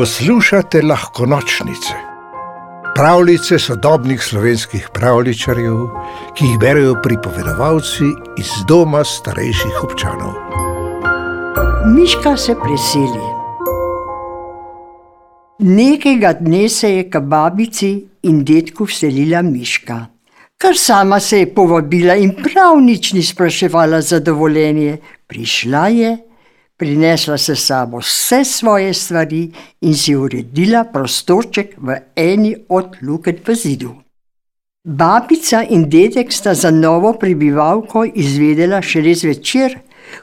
Poslušate lahko nočnice, pravljice sodobnih slovenskih pravličarjev, ki jih berijo pripovedovalci iz doma starejših občanov. Miška se preseli. Nekega dne se je k babici in detku vselila Miška. Kar sama se je povabila in prav nič ni spraševala za dovoljenje, prišla je prinesla se sabo vse svoje stvari in si uredila prostorček v eni od luken v zidu. Babica in dedek sta za novo prebivalko izvedela šele zvečer,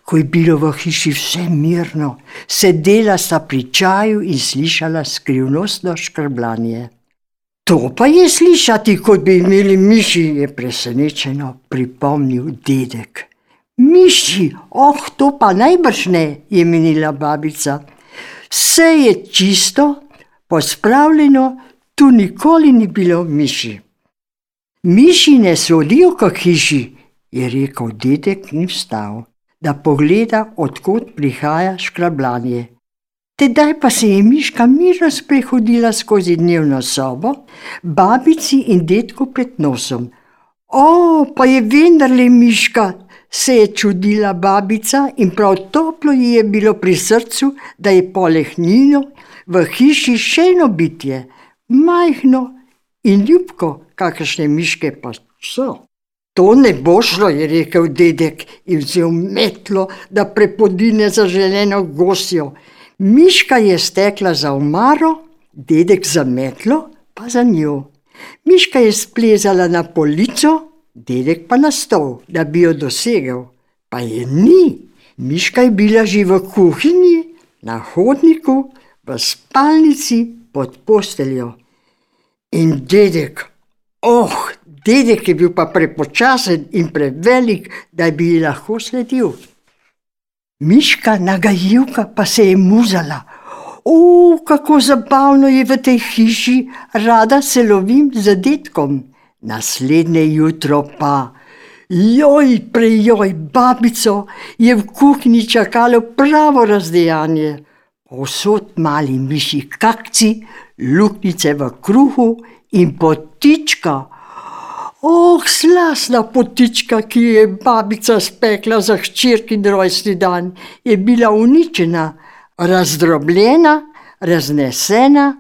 ko je bilo v hiši vse mirno, sedela sta pri čaju in slišala skrivnostno škrbljanje. To pa je slišati, kot bi imeli miši, je presenečeno pripomnil dedek. Miši, oh, to pa najbrž ne, je menila babica. Vse je čisto, pospravljeno, tu nikoli ni bilo miši. Miši ne sodijo k hiši, je rekel dedek in vstal, da pogleda, odkot prihaja škrabljanje. Tedaj pa se je miška mirno sprehodila skozi dnevno sobo, babici in detku pred nosom. O, pa je vendarle miška, se je čudila babica in prav toplo ji je bilo pri srcu, da je poleg njino v hiši še eno bitje, majhno in ljubko, kakršne miške pa so. To ne bo šlo, je rekel dedek in vzel metlo, da prepodine zaželeno gosjo. Miška je stekla za omaro, dedek za metlo, pa za njo. Miška je splezala na polico, dedek pa na stol, da bi jo dosegel, pa je ni. Miška je bila že v kuhinji, na hodniku, v spalnici pod posteljo. In dedek, oh, dedek je bil pa prepočasen in prevelik, da bi ji lahko sledil. Miška nagajivka pa se je muzala. O, kako zabavno je v tej hiši, rada se lovim z dedkom. Naslednje jutro pa, joj, prejoj, babico je v kuhinji čakalo pravo razdejanje. Posod mali miši kakci, luknjice v kruhu in potička. Oh, slasna potička, ki je babica spekla za hčerki rojstni dan, je bila uničena, razdrobljena, raznesena,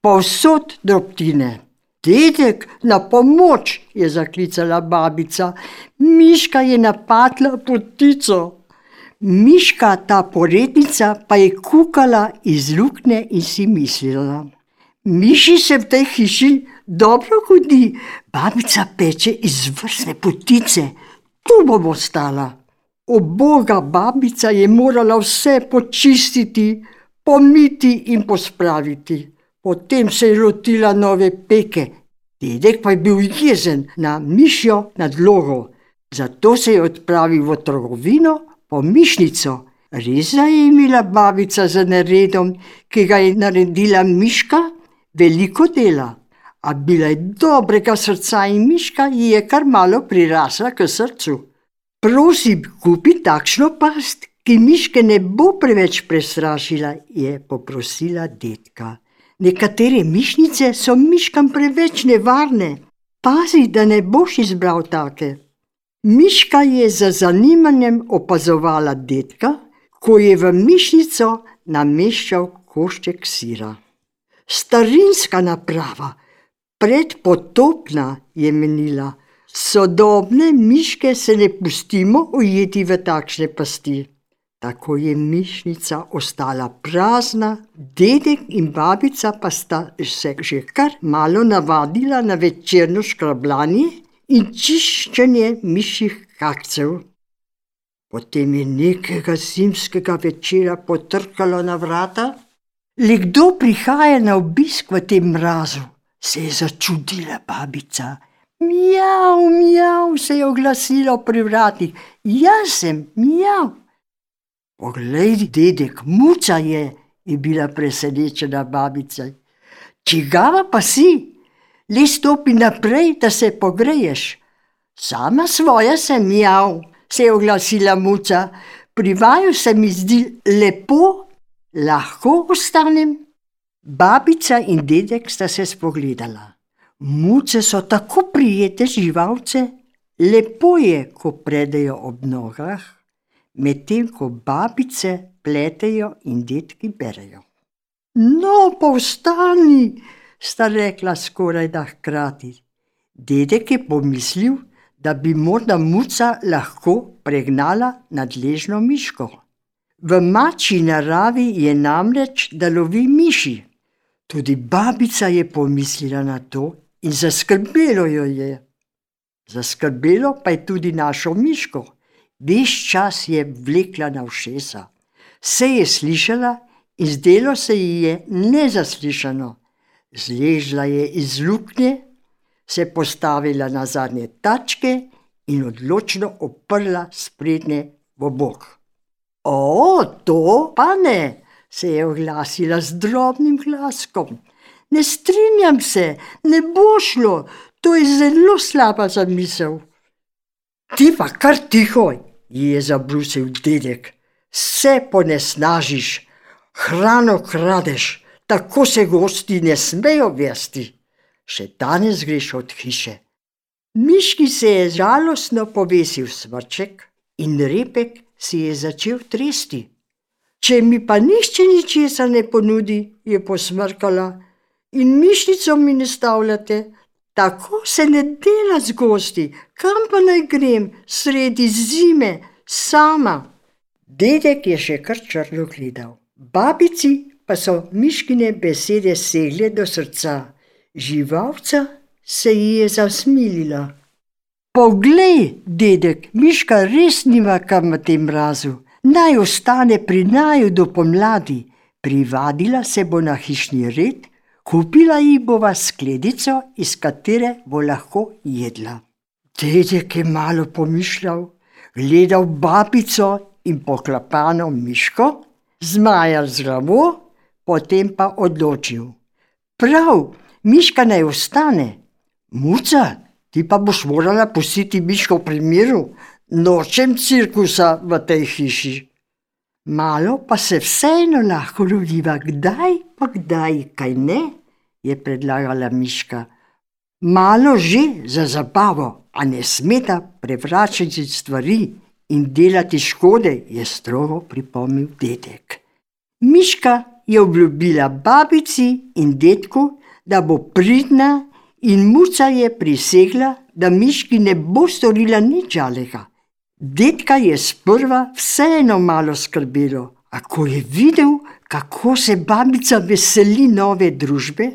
povsod drobtine. Dedek, na pomoč, je zaklicala babica. Miška je napadla potico. Miška, ta porednica, pa je kukala iz luknje in si mislila: Miši se v tej hiši dobro hodi, babica peče izvrstne potice, tu bomo stala. O boga, babica je morala vse počistiti, pomiti in pospraviti. Potem se je lotila nove peke, dedek pa je bil jezen na mišjo nadlogo. Zato se je odpravil v trgovino po mišnico. Res je imela babica za naredom, ki ga je naredila miška, veliko dela. A bila je dobrega srca in miška ji je kar malo prirasla k srcu. Prosim, kupi takšno past, ki miške ne bo preveč prestrašila, je poprosila dedka. Nekatere mišnice so miškam preveč nevarne. Pazi, da ne boš izbral take. Miška je z zanimanjem opazovala detka, ko je v mišnico nameščal košček sira. Starinska naprava, predpotopna, je menila. Sodobne miške se ne pustimo ujeti v takšne pasti. Tako je mišnica ostala prazna, dedek in babica pa sta se že kar malo navadila na večerno škrabljanje in čiščenje mišjih kakcev. Potem je nekega zimskega večera potrkalo na vrata. Le kdo prihaja na obisk v tem mrazu? Se je začudila babica. Mjav, mjav, se je oglasilo pri vratih. Jaz sem, mjav. Poglej, dedek, muca je, je bila presenečena babica. Čigava pa si? Le stopi naprej, da se pogreješ. Sama svoja sem jav, se je oglasila muca. Pri vaju se mi zdi lepo, lahko ostanem. Babica in dedek sta se spogledala. Muce so tako prijete živalce, lepo je, ko predejo ob nogah, medtem ko babice pletejo in detki berejo. No, povstani, sta rekla skoraj da hkrati. Dedek je pomislil, da bi morda muca lahko pregnala nadležno miško. V mači naravi je namreč, da lovi miši. Tudi babica je pomislila na to in zaskrbelo jo je. Zaskrbelo pa je tudi našo miško. Ves čas je vlekla na všesa. Vse je slišala in zdelo se ji je nezaslišano. Zležla je iz luknje, se postavila na zadnje tačke in odločno oprla sprednje v bok. O, to pa ne, se je oglasila z drobnim glaskom. Ne strinjam se, ne bo šlo, to je zelo slaba zamisel. Ti pa kar tiho, je zabrusil dedek. Vse ponesnažiš, hrano kradeš, tako se gosti ne smejo vesti. Še danes greš od hiše. Miški se je žalostno povesil svrček in repek si je začel tresti. Če mi pa nišče ničesar ne ponudi, je posmrkala, in mišnico mi ne stavljate, tako se ne dela z gosti, kam pa naj grem sredi zime, sama. Dedek je še kar črno gledal, babici pa so miškine besede segle do srca, živalca se ji je zasmilila. Poglej, dedek, miška res nima kam v tem mrazu naj ostane pri naju do pomladi, privadila se bo na hišni red, kupila ji bova skledico, iz katere bo lahko jedla. Dedek je malo pomišljal, gledal babico in poklapano miško, zmajal z glavo, potem pa odločil. Prav, miška naj ostane, muca, ti pa boš morala pustiti miško pri miru, nočem cirkusa v tej hiši. Malo pa se vseeno lahko ljubiva, kdaj pa kdaj, kaj ne, je predlagala Miška. Malo že za zabavo, a ne smeta prevračati stvari in delati škode, je strogo pripomnil dedek. Miška je obljubila babici in detku, da bo pridna, in muca je prisegla, da Miški ne bo storila nič žalega. Dedka je sprva vseeno malo skrbelo, a ko je videl, kako se babica veseli nove družbe,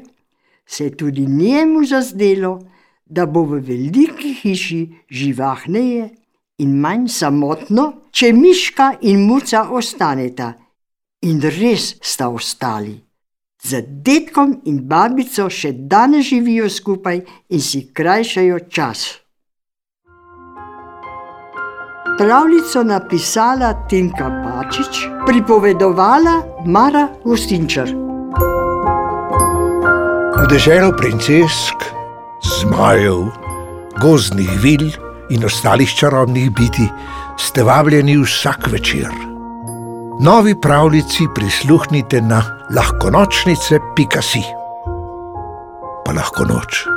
se je tudi njemu zazdelo, da bo v veliki hiši živahneje in manj samotno, če miška in muca ostaneta. In res sta ostali. Z detkom in babico še danes živijo skupaj in si krajšajo čas. Pravljico napisala Tinka Pačič, pripovedovala Mara Gostinčar. V deželo princesk, zmajev, gozdnih vil in ostalih čarobnih biti ste vabljeni vsak večer. Novi pravljici prisluhnite na lahkonočnice.si. Pa lahko noč.